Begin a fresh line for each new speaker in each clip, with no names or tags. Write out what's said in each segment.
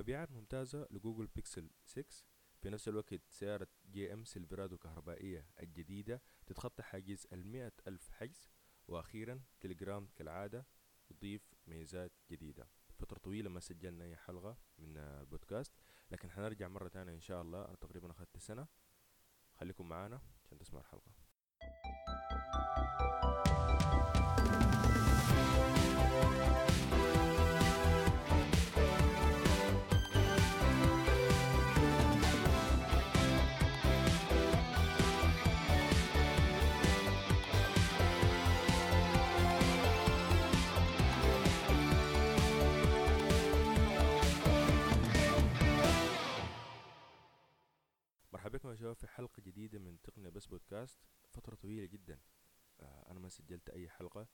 مبيعات ممتازة ل Google Pixel 6 في نفس الوقت سيارة GM Silverado كهربائية الجديدة تتخطى حاجز المئة ألف حجز وأخيرا تليجرام كالعادة يضيف ميزات جديدة. فترة طويلة ما سجلنا أي حلقة من البودكاست لكن حنرجع مرة تانية إن شاء الله. أنا تقريبا أخذت سنة. خليكم معانا عشان تسمعوا الحلقة. بكم يا شباب في حلقة جديدة من تقنية بس بودكاست فترة طويلة جدا. آه، أنا ما سجلت أي حلقة.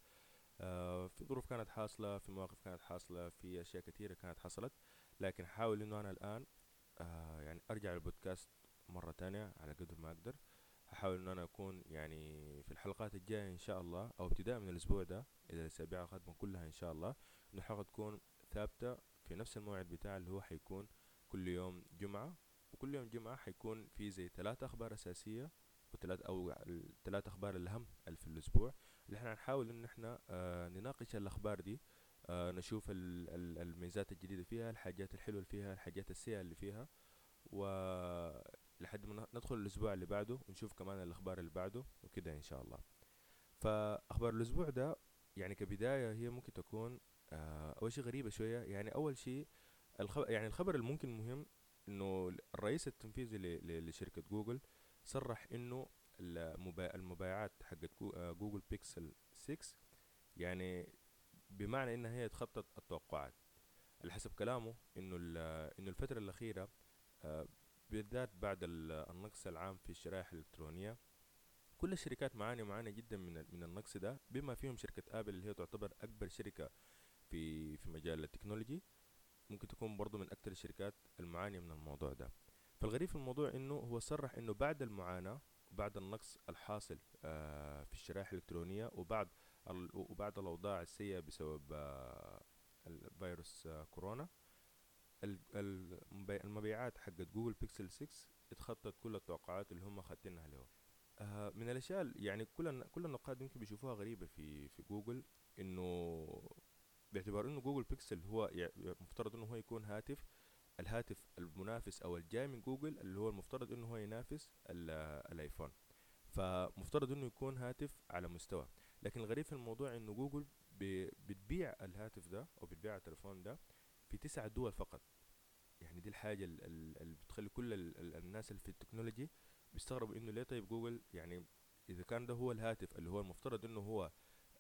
آه، في ظروف كانت حاصلة في مواقف كانت حاصلة في أشياء كثيرة كانت حصلت. لكن أحاول إنه أنا الآن آه، يعني أرجع للبودكاست مرة تانية على قدر ما أقدر. أحاول إنه أنا أكون يعني في الحلقات الجاية إن شاء الله أو ابتداء من الأسبوع ده إذا الأسابيع القادمة كلها إن شاء الله إنه الحلقة تكون ثابتة في نفس الموعد بتاع اللي هو حيكون كل يوم جمعة. وكل يوم جمعة حيكون في زي ثلاثة أخبار أساسية وثلاث أو الثلاث أخبار الأهم في الأسبوع اللي إحنا هنحاول إن إحنا آه نناقش الأخبار دي آه نشوف ال- ال- الميزات الجديدة فيها الحاجات الحلوة اللي فيها الحاجات السيئة اللي فيها ولحد ما ن- ندخل الأسبوع اللي بعده ونشوف كمان الأخبار اللي بعده وكده إن شاء الله. فأخبار الأسبوع ده يعني كبداية هي ممكن تكون آه أول شيء غريبة شوية يعني أول شيء الخبر يعني الخبر الممكن مهم إنه الرئيس التنفيذي ل- ل- لشركة جوجل صرح إنه المبيعات حقت آه، جوجل بيكسل 6 يعني بمعنى إنها هي تخطط التوقعات. على حسب كلامه إنه إنه الفترة الأخيرة آه، بالذات بعد ال- النقص العام في الشرائح الإلكترونية كل الشركات معانية معانية جدا من من النقص ده بما فيهم شركة Apple اللي هي تعتبر أكبر شركة في في مجال ال technology. ممكن تكون برضو من أكثر الشركات المعانية من الموضوع ده. فالغريب في الموضوع إنه هو صرح إنه بعد المعاناة وبعد النقص الحاصل آه، في الشرائح الإلكترونية وبعد وبعد الأوضاع السيئة بسبب آه، الفيروس آه، كورونا ال- المبي- المبيعات حقت Google Pixel 6 اتخطت كل التوقعات اللي هم خاتنها له من الأشياء ال- يعني كل كل النقاد يمكن بيشوفوها غريبة في في جوجل إنه باعتبار إنه Google Pixel هو مفترض إنه هو يكون هاتف الهاتف المنافس أو الجاي من جوجل اللي هو المفترض إنه هو ينافس ال- ال iPhone. فمفترض إنه يكون هاتف على مستوى. لكن الغريب في الموضوع إنه جوجل بتبيع الهاتف ده أو بتبيع التليفون ده في تسعة دول فقط. يعني دي الحاجة ال- ال- اللي بتخلي كل ال- ال- الناس اللي في ال technology بيستغربوا إنه ليه طيب جوجل يعني إذا كان ده هو الهاتف اللي هو المفترض إنه هو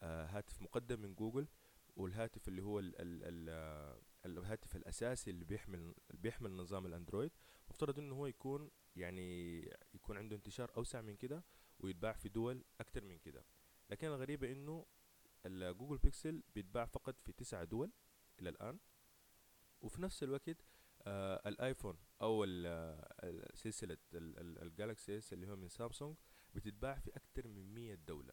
آه هاتف مقدم من جوجل والهاتف اللي هو ال ال ال آه، الهاتف الأساسي اللي بيحمل بيحمل نظام ال Android. مفترض إنه هو يكون يعني يكون عنده انتشار أوسع من كده ويتباع في دول أكتر من كده. لكن الغريبة إنه ال Google Pixel بيتباع فقط في تسعة دول إلى الآن. وفي نفس الوقت آه ال iPhone أو ال- ال- سلسلة ال- ال- ال Galaxy S اللي هو من سامسونج بتتباع في أكتر من 100 دولة.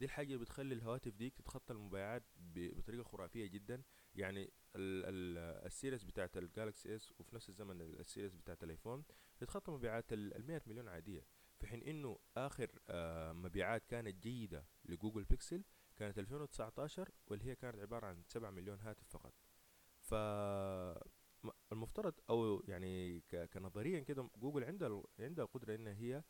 دي الحاجة اللي بتخلي الهواتف ديك تتخطى المبيعات ب- بطريقة خرافية جدا. يعني ال ال ال series بتاعت ال Galaxy S وفي نفس الزمن ال- ال series بتاعت ال iPhone تتخطى مبيعات ال ال 100 مليون عادية. في حين إنه آخر آه مبيعات كانت جيدة ل Google Pixel كانت 2019 واللي هي كانت عبارة عن 7 مليون هاتف فقط. ف المفترض أو يعني كنظريا كده جوجل عندها عندها القدرة إن هي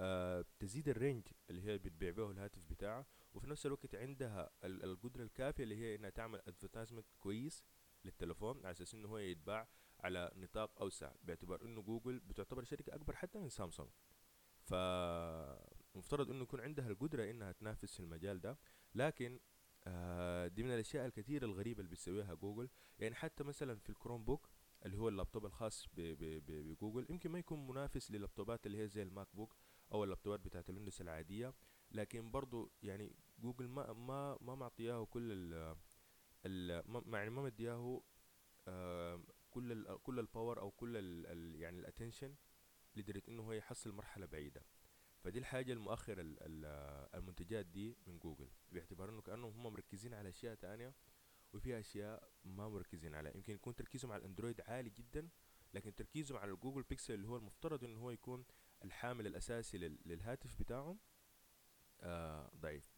آه تزيد ال range اللي هي بتبيع به الهاتف بتاعها وفي نفس الوقت عندها ال- القدرة الكافية اللي هي إنها تعمل advertisement كويس للتلفون على أساس إنه هو يتباع على نطاق أوسع باعتبار إنه جوجل بتعتبر شركة أكبر حتى من سامسونج فمفترض إنه يكون عندها القدرة إنها تنافس في المجال ده لكن آه دي من الأشياء الكثيرة الغريبة اللي بتسويها جوجل يعني حتى مثلا في ال Chromebook اللي هو اللابتوب الخاص بجوجل يمكن ما يكون منافس لل laptopات اللي هي زي ال MacBook أو ال laptopات بتاعت ال Windows العادية لكن برضو يعني جوجل ما ما ما معطياه كل ال ال ما يعني ما مدياه آه كل ال كل ال power أو كل ال ال يعني ال attention لدرجة إنه هو يحصل مرحلة بعيدة. فدي الحاجة المؤخرة ال- ال- المنتجات دي من جوجل باعتبار إنه كأنهم هم مركزين على أشياء تانية وفي أشياء ما مركزين عليها. يمكن يكون تركيزهم على ال Android عالي جدا لكن تركيزهم على ال Google Pixel اللي هو المفترض إنه هو يكون الحامل الأساسي لل- للهاتف بتاعهم آه ضعيف.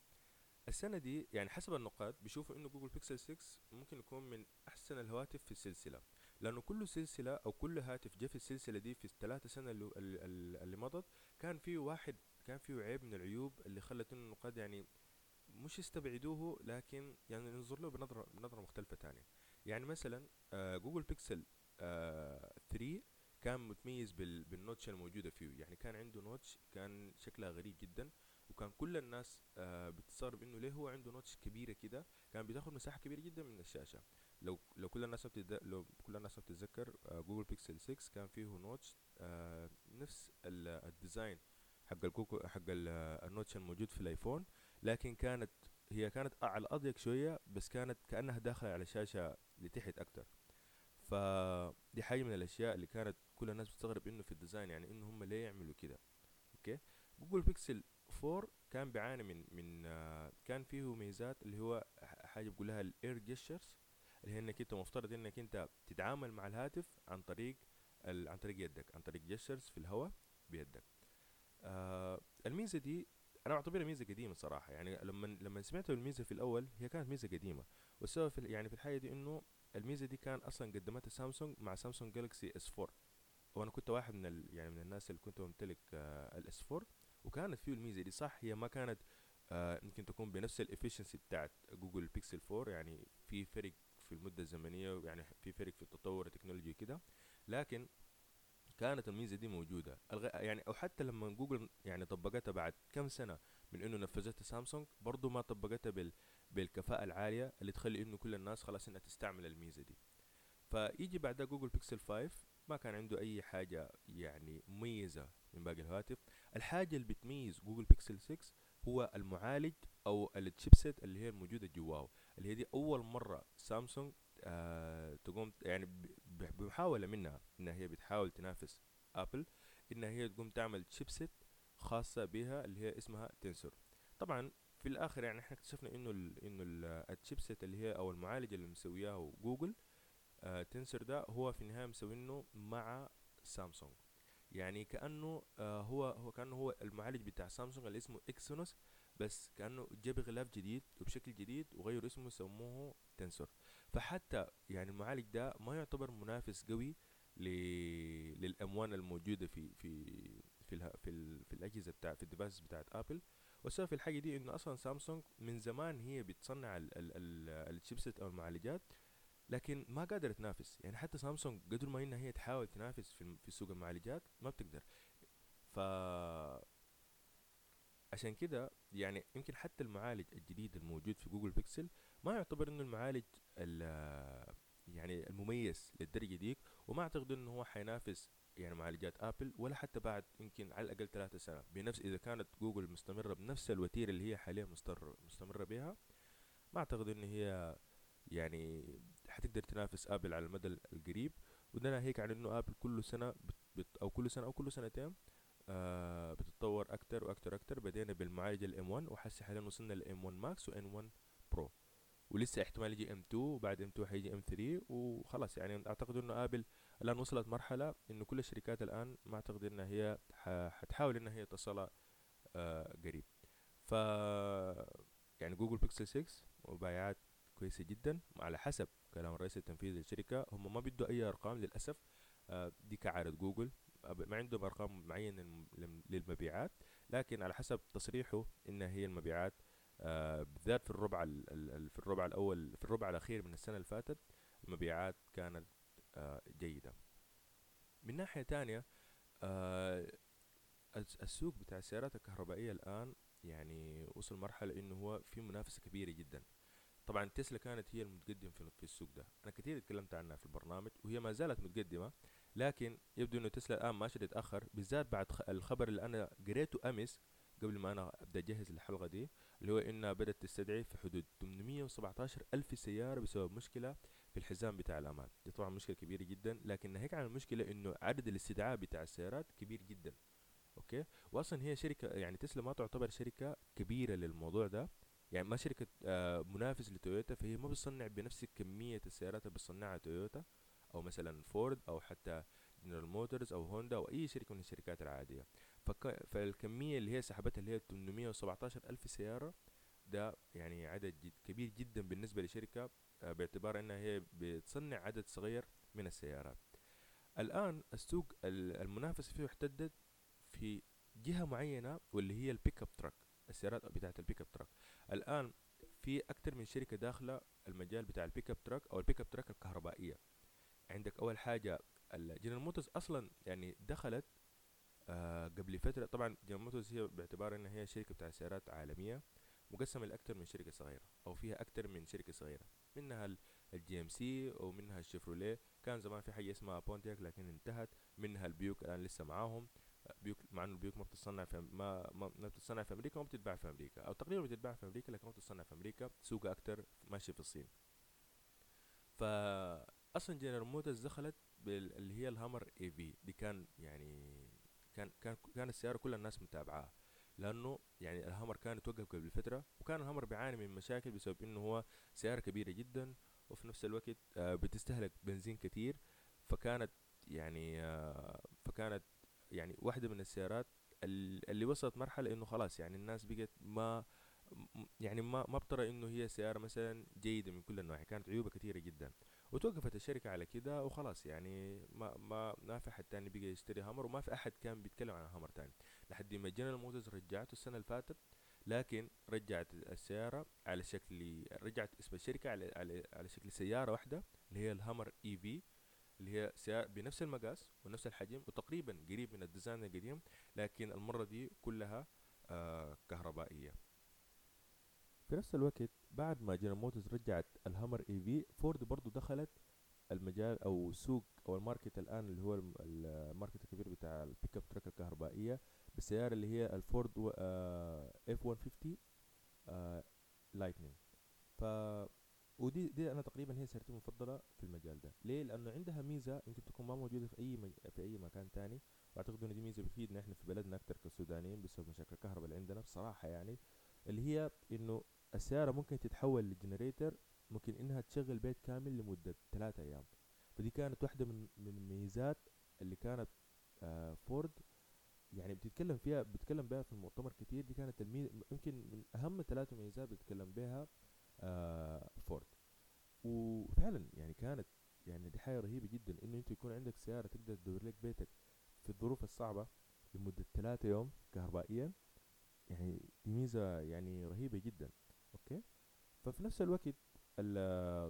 السنة دي يعني حسب النقاد بيشوفوا إنه Google Pixel 6 ممكن يكون من أحسن الهواتف في السلسلة لأنه كل سلسلة أو كل هاتف جه في السلسلة دي في الثلاثة سنة اللي, اللي, مضت كان فيه واحد كان فيه عيب من العيوب اللي خلت إنه النقاد يعني مش يستبعدوه لكن يعني ينظر له بنظرة بنظرة مختلفة تانية. يعني مثلا آه Google Pixel آه 3 كان متميز بال بال notch الموجودة فيه. يعني كان عنده notch كان شكلها غريب جدا. وكان كل الناس آه بتستغرب إنه ليه هو عنده notch كبيرة كده. كان بتاخد مساحة كبيرة جدا من الشاشة. لو لو كل الناس بتد... لو كل الناس بتتذكر آه Google Pixel 6 كان فيه notch آه نفس ال- ال design حق الجوجل حق ال- ال notch الموجود في ال iPhone. لكن كانت هي كانت على أضيق شوية بس كانت كأنها داخلة على شاشة لتحت أكتر. فدي حاجة من الأشياء اللي كانت كل الناس بتستغرب إنه في ال design يعني إنه هم ليه يعملوا كده. okay؟ Google Pixel 4 كان بيعاني من من آه، كان فيه ميزات اللي هو حاجة بيقولها ال air gestures اللي هي إنك أنت مفترض إنك أنت تتعامل مع الهاتف عن طريق عن طريق يدك عن طريق gestures في الهواء بيدك. آه الميزة دي أنا أعتبرها ميزة قديمة صراحة يعني لما لما سمعت الميزة في الأول هي كانت ميزة قديمة. والسبب في يعني في الحاجة دي إنه الميزة دي كان أصلا قدمتها سامسونج مع Samsung Galaxy S 4 وأنا كنت واحد من ال يعني من الناس اللي كنت بمتلك آه ال S4 وكانت فيه الميزة دي. صح هي ما كانت آه ممكن تكون بنفس ال efficiency بتاعت Google Pixel 4 يعني في فرق في المدة الزمنية يعني في فرق في التطور التكنولوجي كده لكن كانت الميزة دي موجودة. الغ... يعني أو حتى لما جوجل يعني طبقتها بعد كم سنة من إنه نفذتها سامسونج برضو ما طبقتها بال... بالكفاءة العالية اللي تخلي إنه كل الناس خلاص إنها تستعمل الميزة دي. فيجي بعدها Google Pixel 5 ما كان عنده أي حاجة يعني مميزة من باقي الهواتف. الحاجة اللي بتميز Google Pixel 6 هو المعالج أو ال chipset اللي هي الموجودة جواه اللي هي دي أول مرة سامسونج آه تقوم يعني بمحاولة منها إنها هي بتحاول تنافس Apple إنها هي تقوم تعمل chipset خاصة بها اللي هي اسمها Tensor طبعا في الآخر يعني إحنا اكتشفنا إنه إنه ال- ال chipset اللي هي أو المعالج اللي مسوياه جوجل آه Tensor ده هو في النهاية مسوينه مع سامسونج. يعني كأنه آه هو هو كأنه هو المعالج بتاع سامسونج اللي اسمه Exynos بس كأنه جاب غلاف جديد وبشكل جديد وغيروا اسمه سموه Tensor فحتى يعني المعالج ده ما يعتبر منافس قوي ل... للاموان الموجودة في في في اله... في, ال... في الأجهزة بتاع في ال devices بتاعت آبل. والسبب في الحاجة دي إنه أصلا سامسونج من زمان هي بتصنع ال... ال... ال... ال chipset أو المعالجات لكن ما قادرة تنافس يعني حتى سامسونج قدر ما إنها هي تحاول تنافس في في سوق المعالجات ما بتقدر. ف عشان كده يعني يمكن حتى المعالج الجديد الموجود في جوجل بيكسل ما يعتبر إنه المعالج ال- يعني المميز للدرجة ديك وما أعتقد إنه هو حينافس يعني معالجات آبل ولا حتى بعد يمكن على الأقل ثلاثة سنة. بنفس إذا كانت جوجل مستمرة بنفس الوتيرة اللي هي حاليا مستمر مستمرة بها ما أعتقد إن هي يعني حتقدر تنافس آبل على المدى القريب وده ناهيك عن إنه آبل كل سنة بت أو كل سنة أو كل سنتين آه بتتطور أكتر وأكتر وأكتر بدينا بالمعالج ال M1 وحسي حاليا وصلنا لل M1 Max و M1 Pro ولسه احتمال يجي M2 وبعد M2 حيجي M3 وخلاص يعني أعتقد إنه آبل الآن وصلت مرحلة إنه كل الشركات الآن ما أعتقد إنها هي حتحاول إنها هي تصلها آه قريب. ف يعني جوجل بيكسل 6 مبيعات كويسة جدا على حسب كلام الرئيس التنفيذي للشركة هم ما بيدوا أي أرقام للأسف. آه، دي كعادة جوجل. ما عندهم للم- للم- للمبيعات لكن على حسب تصريحه إنها هي المبيعات. آه، بالذات في الربع ال- ال- ال- في الربع الأول في الربع الأخير من السنة اللي فاتت المبيعات كانت آه، جيدة. من ناحية تانية الس- السوق بتاع السيارات الكهربائية الآن يعني وصل مرحلة إنه هو في منافسة كبيرة جدا. طبعا تسلا كانت هي المتقدم في السوق ده. أنا كثير اتكلمت عنها في البرنامج وهي ما زالت متقدمة لكن يبدو إنه تسلا الآن ماشي تتاخر بالذات بعد الخبر اللي أنا قريته أمس قبل ما أنا أبدأ أجهز الحلقة دي اللي هو إنها بدأت تستدعي في حدود 817 ألف سيارة بسبب مشكلة في الحزام بتاع الأمان. دي طبعا مشكلة كبيرة جدا لكن ناهيك عن المشكلة إنه عدد الاستدعاء بتاع السيارات كبير جدا. أوكي؟ واصلا هي شركة يعني تسلا ما تعتبر شركة كبيرة للموضوع ده. يعني ما شركة آه، منافس لتويوتا فهي ما بتصنع بنفس كمية السيارات اللي بتصنعها تويوتا أو مثلا فورد أو حتى جنرال موتورز أو هوندا أو أي شركة من الشركات العادية. فك... فالكمية اللي هي سحبتها اللي هي 817 ألف سيارة ده يعني عدد جد كبير جدا بالنسبة لشركة آه، باعتبار إنها هي بتصنع عدد صغير من السيارات. الآن السوق المنافسة فيه احتدت في جهة معينة واللي هي ال pickup truck السيارات بتاعت ال pickup truck الآن في أكتر من شركة داخلة المجال بتاع ال pickup truck أو ال pickup truck الكهربائية. عندك أول حاجة الجنرال موتورز أصلا يعني دخلت آه قبل فترة. طبعا جنرال موتورز هي باعتبار إنها هي شركة بتاع سيارات عالمية مقسمة لأكتر من شركة صغيرة أو فيها أكتر من شركة صغيرة. منها ال GMC ومنها الشيفروليه. كان زمان في حاجة اسمها بونتياك لكن انتهت. منها البيوك الآن لسه معاهم. مع إنه البيوك ما بتتصنع في ما ما, بتتصنع في أمريكا وما بتتباع في أمريكا. أو تقريبا بتتباع في أمريكا لكن ما بتتصنع في أمريكا. سوقها أكتر ماشي في الصين. فا أصلا جنرال موتورز دخلت اللي هي الهامر EV دي كان يعني كان كان كان السيارة كل الناس متابعاها. لأنه يعني الهامر كان توقف قبل فترة وكان الهامر بيعاني من مشاكل بسبب إنه هو سيارة كبيرة جدا وفي نفس الوقت آه، بتستهلك بنزين كتير. فكانت يعني آه، فكانت يعني واحدة من السيارات اللي وصلت مرحلة إنه خلاص يعني الناس بقت ما يعني ما ما بترى إنه هي سيارة مثلا جيدة من كل النواحي كانت عيوبها كثيره جدا. وتوقفت الشركة على كده وخلاص يعني ما ما ما في أحد تاني بقى يشتري هامر وما في أحد كان بيتكلم عن هامر تاني. لحد ما جنرال موتورز رجعته السنة اللي فاتت لكن رجعت السيارة على شكل رجعت اسم الشركة على على, على شكل سيارة واحدة اللي هي الهامر EV. اللي هي سيارة بنفس المقاس ونفس الحجم وتقريبا قريب من ال design القديم لكن المرة دي كلها آه كهربائية. في نفس الوقت بعد ما جنرال موتورز رجعت الهامر EV فورد برضو دخلت المجال أو سوق أو ال market الآن اللي هو ال market الكبير بتاع ال pickup truck الكهربائية بالسياره اللي هي الفورد F-150 Lightning ف ودي دي أنا تقريبا هي سيارتي المفضلة في المجال ده. ليه؟ لأنه عندها ميزة يمكن تكون ما موجودة في أي مج... في أي مكان تاني. وأعتقد إن دي ميزة بتفيدنا إحنا في بلدنا أكتر كسودانيين بسبب مشاكل الكهرباء اللي عندنا بصراحة يعني. اللي هي إنه السيارة ممكن تتحول ل generator ممكن إنها تشغل بيت كامل لمدة ثلاثة أيام. فدي كانت واحدة من من الميزات اللي كانت آه فورد يعني بتتكلم فيها بتتكلم بها في المؤتمر كتير. دي كانت الميز يمكن من أهم ثلاث ميزات بتتكلم بها فورد وفعلا يعني كانت يعني دي حاجة رهيبة جدا إنه أنت يكون عندك سيارة تقدر تدور لك بيتك في الظروف الصعبة لمدة ثلاثة يوم كهربائيا. يعني دي ميزة يعني رهيبة جدا. أوكي؟ ففي نفس الوقت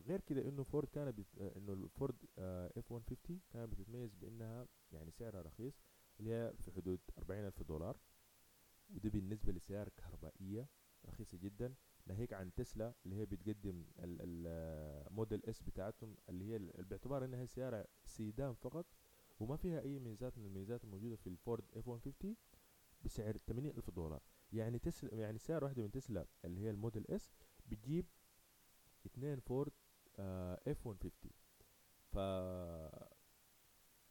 غير كده إنه فورد كان بت... إنه الفورد F-150 كان بتتميز بإنها يعني سعرها رخيص اللي هي في حدود 40 ألف دولار. وده بالنسبة لسيارة كهربائية رخيصة جدا. ناهيك عن تسلا اللي هي بتقدم ال Model S بتاعتهم اللي هي باعتبار إنها سيارة سيدان فقط وما فيها أي ميزات من الميزات الموجودة في الفورد F-150 بسعر 80 ألف دولار. يعني تسلا يعني سعر واحدة من تسلا اللي هي ال Model S بتجيب اتنين فورد F-150 ف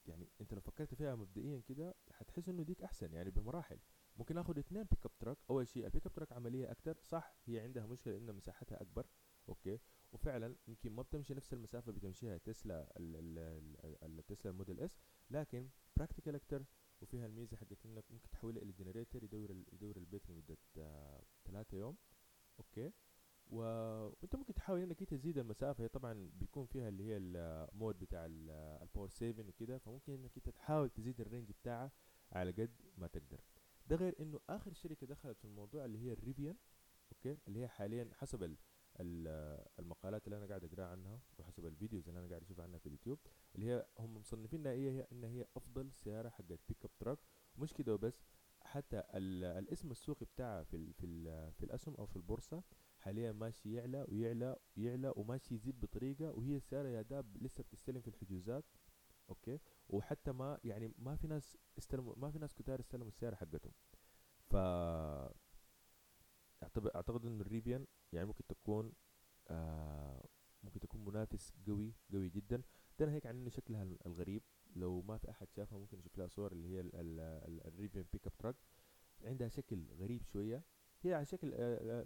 يعني أنت لو فكرت فيها مبدئيا كده هتحس إنه ديك أحسن يعني بمراحل. ممكن آخد اتنين pickup truck أول شيء ال pickup truck عملية أكتر. صح هي عندها مشكلة ان مساحتها أكبر. أوكي. وفعلا يمكن ما بتمشي نفس المسافة بتمشيها تسلا التسلا ال Model S لكن practical أكتر. وفيها الميزة حقت إنك ممكن تحولها إلى generator يدور يدور البيت لمدة ثلاثة يوم. أوكي. و... وأنت ممكن تحاول إنك أنت تزيد المسافة. هي طبعا بيكون فيها اللي هي ال mode بتاع ال power saving وكده. فممكن إنك أنت تحاول تزيد ال range بتاعها على قد ما تقدر. ده غير إنه آخر شركة دخلت في الموضوع اللي هي ال Rivian أوكي؟ اللي هي حاليا حسب ال المقالات اللي أنا قاعد اقراها عنها وحسب ال videos اللي أنا قاعد أشوف عنها في اليوتيوب اللي هي هم مصنفينها هي ان هي أفضل سيارة حقت pickup truck مش كده وبس حتى الاسم السوقي بتاعها في ال في ال في الأسهم أو في البورصة حاليا ماشي يعلى ويعلى ويعلى وماشي يزيد بطريقة وهي السيارة يا داب لسه بتستلم في الحجوزات أوكي؟ وحتى ما يعني ما في ناس استلموا ما في ناس كتار استلموا السيارة حقتهم. ف أعتقد انه ال Rivian يعني ممكن تكون آه ممكن تكون منافس قوي قوي جدا. ناهيك عن شكلها الغريب. لو ما في أحد شافها ممكن نشوف لها صور اللي هي ال Rivian pickup truck عندها شكل غريب شوية. هي على شكل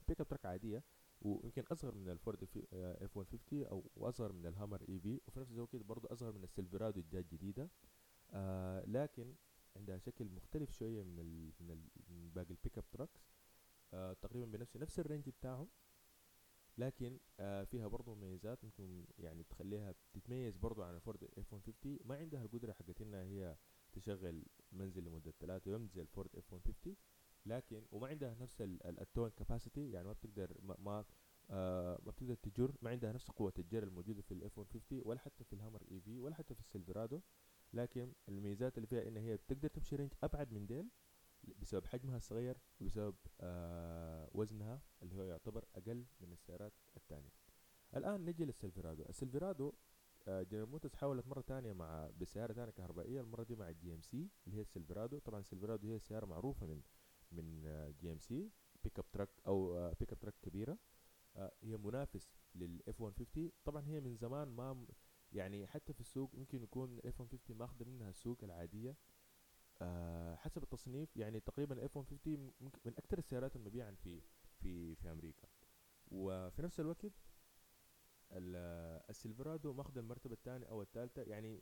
pickup truck عادية. ويمكن أصغر من ال Ford F 150 أو واصغر من ال Hummer EV وفي نفس الوقت برضه أصغر من ال Silverado الجديدة آه لكن عندها شكل مختلف شوية من ال من, ال من باقي ال pickup trucks آه تقريبا بنفس نفس ال range بتاعهم لكن آه فيها برضه مميزات ممكن يعني تخليها تتميز برضه عن ال Ford F 150 ما عندها القدرة حقت انها هي تشغل منزل لمدة ثلاثة يوم زي ال Ford F 150 لكن وما عندها نفس ال towing capacity يعني ما بتقدر ما ما, آه ما بتقدر تجر ما عندها نفس قوة الجر الموجودة في ال F 150 ولا حتى في ال Hummer EV ولا حتى في ال Silverado لكن الميزات اللي فيها إن هي بتقدر تمشي range أبعد من ديل بسبب حجمها الصغير وبسبب آه وزنها اللي هو يعتبر أقل من السيارات الثانية الآن نجي لل Silverado ال Silverado آه جنرال موتورز حاولت مرة ثانية مع بسيارة ثانية كهربائية المرة دي مع ال GMC اللي هي ال Silverado طبعا ال Silverado هي سيارة معروفة من من GMC pickup truck أو pickup truck كبيرة. آه هي منافس لل F 150 طبعا هي من زمان ما يعني حتى في السوق ممكن يكون ال F 150 ماخذة منها السوق العادية. آه حسب التصنيف يعني تقريبا ال F 150 من أكثر السيارات المبيعا في في في أمريكا. وفي نفس الوقت ال Silverado ماخذ المرتبة الثانية أو الثالثة. يعني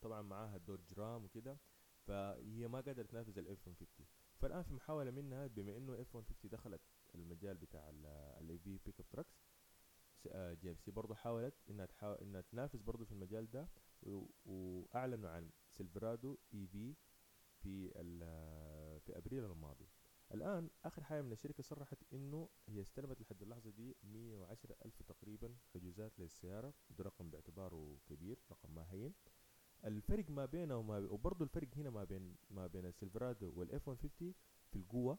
طبعا معاها ال Dodge Ram وكده فهي ما قادرة تنافس ال F 150 فالآن في محاولة منها بما إنه F 150 دخلت المجال بتاع ال EV pickup trucks GMC برضه حاولت إنها تحاول إنها تنافس برضه في المجال ده وأعلنوا عن Silverado EV في في أبريل الماضي. الآن آخر حاجة من الشركة صرحت إنه هي استلمت لحد اللحظة دي 110 ألف تقريبا حجوزات للسيارة ده رقم باعتباره كبير رقم ما هين. الفرق ما بينه وما وبرضه الفرق هنا ما بين ما بين ال Silverado وال F 150 في القوة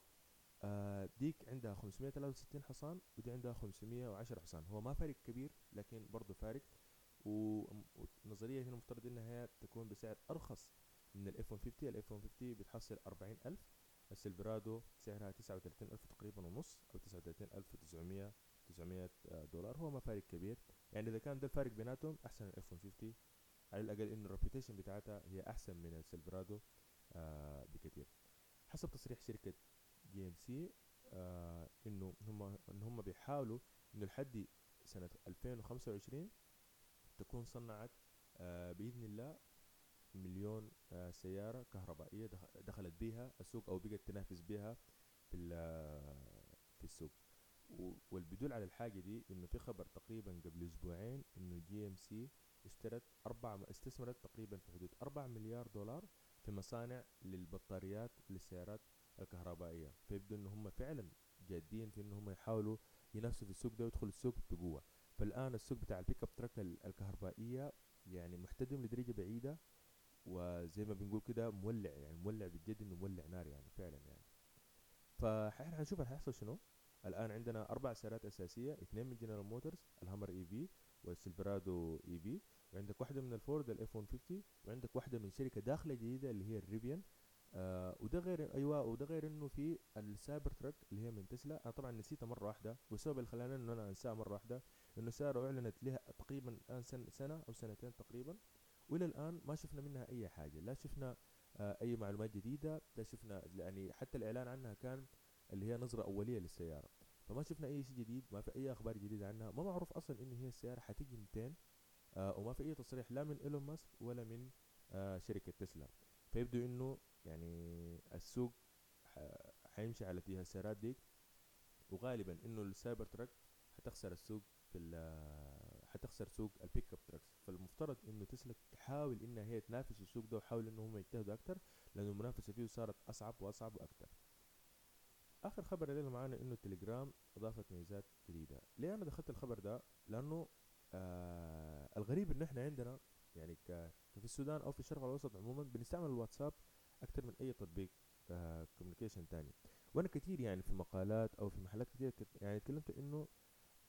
آه ديك عندها 563 حصان ودي عندها 510 حصان. هو ما فرق كبير لكن برضه فارق. ونظريا هنا مفترض إنها هي تكون بسعر أرخص من ال F 150 ال F 150 بتحصل 40000 ال Silverado سعرها 39000 تقريبا ونص أو 39900 900 دولار. هو ما فارق كبير. يعني إذا كان ده الفارق بيناتهم أحسن ال F 150 على الأقل انه ال reputation بتاعتها هي أحسن من ال Silverado آه بكثير حسب تصريح شركة GMC إنه هم إن هم بيحاولوا إنه لحد سنة 2025 تكون صنعت آه بإذن الله مليون آه سيارة كهربائية دخلت بها السوق أو بقت تنافس بها في في السوق. والبدل على الحاجة دي إنه في خبر تقريبا قبل أسبوعين إنه GMC اشترت أربعة استثمرت تقريبا في حدود أربعة مليار دولار في مصانع للبطاريات للسيارات الكهربائية فيبدو إن هم فعلا جادين في إن هم يحاولوا ينافسوا في السوق ده ويدخلوا السوق بقوة. فالآن السوق بتاع ال pickup truck الكهربائية يعني محتدم لدرجة بعيدة وزي ما بنقول كده مولع يعني مولع بجد إنه مولع نار يعني فعلا يعني. فاحنا هنشوف هيحصل شنو؟ الآن عندنا أربع سيارات أساسية اثنين من جنرال موتورز ال Hummer EV وال Silverado EV وعندك واحدة من ال Ford ال F 150 وعندك واحدة من شركة داخلة جديدة اللي هي ال Rivian آه وده غير أيوه وده غير إنه في ال Cybertruck اللي هي من تسلا. أنا طبعا نسيتها مرة واحدة والسبب اللي خلاني إنه أنا أنساها مرة واحدة إنه سياره أعلنت لها تقريبا الآن سنة أو سنتين تقريبا. وإلى الآن ما شفنا منها أي حاجة لا شفنا آه أي معلومات جديدة لا شفنا يعني حتى الإعلان عنها كان اللي هي نظرة أولية للسيارة. فما شفنا أي شيء جديد ما في أي أخبار جديدة عنها. ما معروف أصلا إنه هي السيارة حتيجي 200 آه وما في أي تصريح لا من إيلون ماسك ولا من آه شركة تسلا. فيبدو إنه يعني السوق حيمشي على السيارات دي وغالبا إنه ال Cybertruck حتخسر السوق في حتخسر سوق ال pickup trucks. فالمفترض إنه تسلا تحاول إنها هي تنافس السوق ده وحاول إنه هم يجتهدوا أكتر لأنه المنافسة فيه صارت أصعب وأصعب وأكتر. آخر خبر الليلة معانا إنه التليجرام أضافت ميزات جديدة. ليه أنا دخلت الخبر ده؟ لأنه آه الغريب إن إحنا عندنا يعني في السودان أو في الشرق الأوسط عموما بنستعمل الواتساب أكتر من أي تطبيق آه كوميونيكيشن تاني. وأنا كتير يعني في مقالات أو في محلات كتير يعني اتكلمت إنه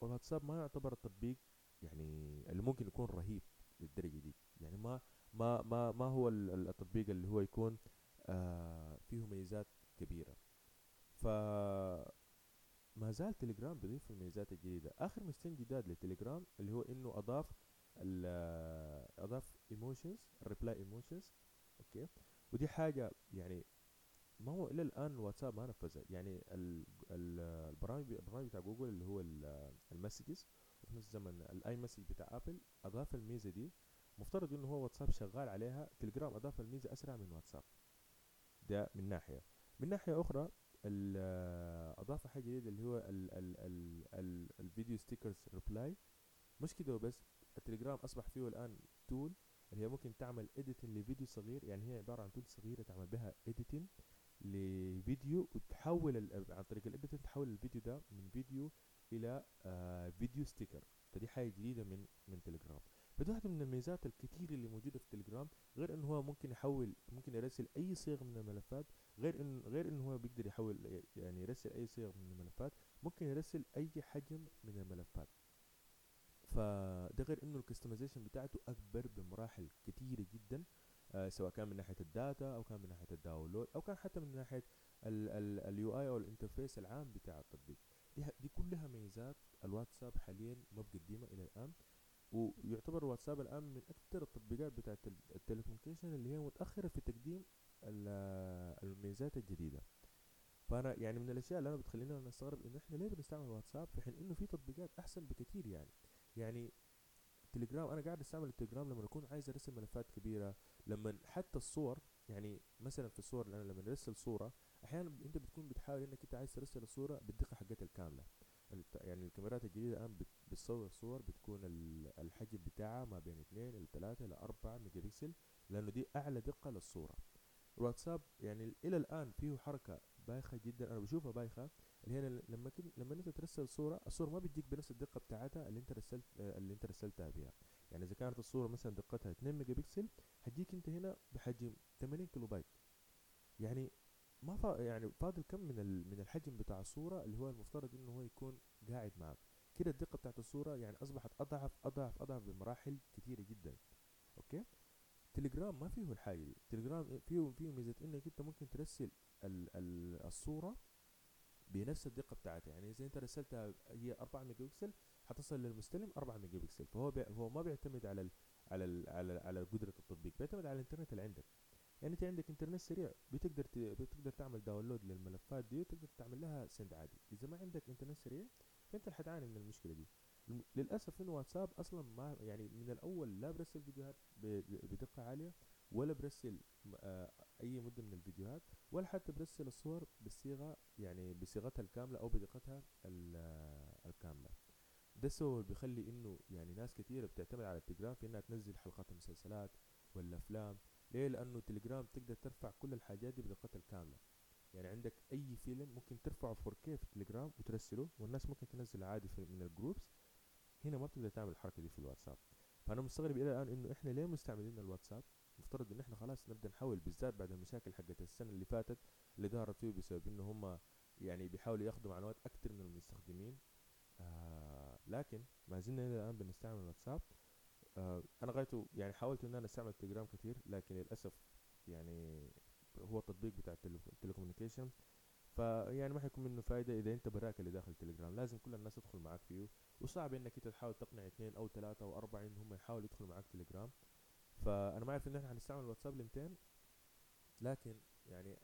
الواتساب ما يعتبر التطبيق يعني اللي ممكن يكون رهيب للدرجة دي. يعني ما ما ما ما هو التطبيق اللي هو يكون آه فيه ميزات كبيرة. ف ما زال تليجرام بيضيف الميزات الجديدة. آخر ميزتين جداد لتليجرام اللي هو إنه أضاف أضاف emotions reply emotions أوكي؟ ودي حاجة يعني ما هو إلى الآن واتساب ما نفذها يعني ال- ال- البرامج البرنامج بتاع جوجل اللي هو ال- ال Messages وفي نفس الزمن ال iMessage بتاع ابل أضاف الميزة دي. مفترض إنه هو واتساب شغال عليها تليجرام أضاف الميزة أسرع من واتساب. ده من ناحية. من ناحية أخرى ال- أضاف حاجة جديدة اللي هو ال ال ال ال ال video stickers reply مش كده وبس التليجرام أصبح فيه الآن tool اللي هي ممكن تعمل editing لفيديو صغير يعني هي عبارة عن tool صغيرة تعمل بها editing لفيديو وتحول ال- عن طريق ال editing تحول الفيديو ده من فيديو إلى آه video sticker فدي حاجة جديدة من من تليجرام. فدي واحدة من الميزات الكتير اللي موجودة في تليجرام غير انه هو ممكن يحول ممكن يرسل أي صيغه من الملفات غير إن غير انه هو بيقدر يحول يعني يرسل أي صيغه من الملفات ممكن يرسل أي حجم من الملفات. فده غير إنه ال customization بتاعته أكبر بمراحل كتيرة جدا آه سواء كان من ناحية ال data أو كان من ناحية ال download أو كان حتى من ناحية ال UI أو ال interface العام بتاع التطبيق. دي, دي كلها ميزات الواتساب حاليا ما مقدمه إلى الآن ويعتبر الواتساب الآن من أكثر التطبيقات بتاعت ال- التليكومنيكيشن اللي هي متأخرة في تقديم الميزات الجديدة. فأنا يعني من الأشياء اللي أنا بتخلينا نستغرب انه إحنا ليه بنستعمل واتساب في حين إنه في تطبيقات أحسن بكثير يعني. يعني تليجرام أنا قاعد أستعمل التليجرام لما أكون عايز ارسل ملفات كبيرة لما حتى الصور يعني مثلا في الصور أنا لما ارسل صورة أحيانا أنت بتكون بتحاول إنك أنت عايز ترسل الصورة بالدقة حقتها الكاملة. يعني الكاميرات الجديدة الآن بت- بتصور صور بتكون ال- الحجم بتاعها ما بين 2 إلى 3 إلى 4 ميجا بكسل لأنه دي أعلى دقة للصورة. الواتساب يعني إلى الآن فيه حركة بايخة جدا. أنا بشوفها بايخة. اللي هي لما لما أنت ترسل صورة الصورة ما بتجيك بنفس الدقة بتاعتها اللي أنت رسلت آه، اللي أنت رسلتها بيها. يعني إذا كانت الصورة مثلا دقتها 2 ميجا بكسل هتجيك أنت هنا بحجم 80 كيلو بايت. يعني ما فا يعني فاضل كم من ال- من الحجم بتاع الصورة اللي هو المفترض إنه هو يكون قاعد معك. كده الدقة بتاعت الصورة يعني أصبحت أضعف أضعف أضعف بمراحل كثيره جدا. أوكي؟ تليجرام ما فيه الحاجة دي. تليجرام فيه فيه ميزة إنك أنت ممكن ترسل ال ال الصورة بنفس الدقة بتاعتها. يعني إذا أنت رسلتها هي 4 ميجا بكسل حتصل للمستلم 4 ميجا بكسل فهو بي هو ما بيعتمد على ال على ال على على قدرة التطبيق. بيعتمد على الإنترنت اللي عندك. يعني أنت عندك إنترنت سريع بتقدر. بتقدر تعمل داونلود للملفات دي وتقدر تعمل لها سند عادي. إذا ما عندك إنترنت سريع فأنت اللي من المشكلة دي. للأسف إنه واتساب أصلا ما يعني من الأول لا برسل فيديوهات بدقة عالية ولا برسل آه، أي مدة من الفيديوهات ولا حتى برسل الصور بالصيغه يعني بصيغتها الكاملة أو بدقتها ال- الكاملة. ده السبب اللي بيخلي إنه يعني ناس كتيرة بتعتمد على التليجرام في إنها تنزل حلقات المسلسلات ولا أفلام. ليه؟ لأنه تليجرام تقدر ترفع كل الحاجات دي بدقتها الكاملة. يعني عندك أي فيلم ممكن ترفعه 4K في التليجرام وترسله والناس ممكن تنزل عادي في من الجروبس هنا ما بتقدر تعمل الحركة دي في الواتساب. فأنا مستغرب إلى الآن إنه إحنا ليه مستعملين الواتساب؟ مفترض إن إحنا خلاص نبدأ نحاول بالذات بعد المشاكل حقت السنة اللي فاتت اللي ظهرت فيه بسبب إنه هم يعني بيحاولوا ياخدوا معلومات أكتر من المستخدمين. آه لكن ما زلنا إلى الآن بنستعمل الواتساب. آه أنا غايته يعني حاولت إن أنا أستعمل التليجرام كتير لكن للأسف يعني هو التطبيق بتاع التليكومنيكيشن فيعني ما حيكون منه فايدة إذا أنت براك اللي داخل التليجرام لازم كل الناس تدخل معاك فيه وصعب إنك أنت تحاول تقنع اثنين أو ثلاثة أو أربعة ان هم يحاولوا يدخلوا معاك تليجرام. فأنا ما أعرف إن إحنا هنستعمل الواتساب لمتين لكن يعني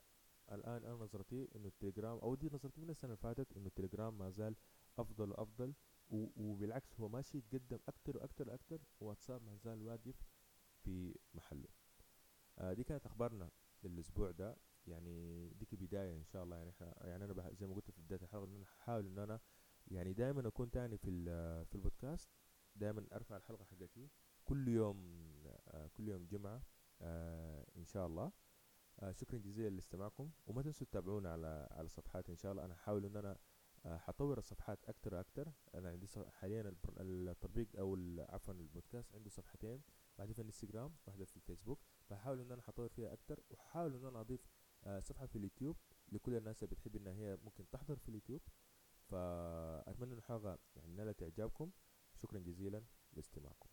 الآن أنا نظرتي إنه التليجرام أو دي نظرتي من السنة اللي فاتت إنه التليجرام ما زال أفضل وأفضل وبالعكس هو ماشي يتقدم أكتر وأكتر وأكتر واتساب ما زال واقف في محله. آه دي كانت أخبارنا للاسبوع ده. يعني دي كبدايه إن شاء الله يعني إحنا يعني أنا زي ما قلت في بداية الحلقة إن أنا هحاول إن أنا يعني دائما أكون تاني في في البودكاست دائما أرفع الحلقة حقتي كل يوم آه كل يوم جمعة آه إن شاء الله. آه شكرا جزيلا لاستماعكم وما تنسوا تتابعونا على على صفحاتي إن شاء الله. أنا هحاول إن أنا آه، حطور الصفحات أكتر وأكتر أنا عندي ص- حاليا التطبيق أو عفوا البودكاست عنده صفحتين واحدة في الإنستغرام واحدة في الفيسبوك. فحاول إن أنا حطور فيها أكتر وحاول إن أنا أضيف آه، صفحة في اليوتيوب لكل الناس اللي بتحب إنها هي ممكن تحضر في اليوتيوب. فأتمنى ان الحلقة يعني نالت إعجابكم. شكرا جزيلا لاستماعكم.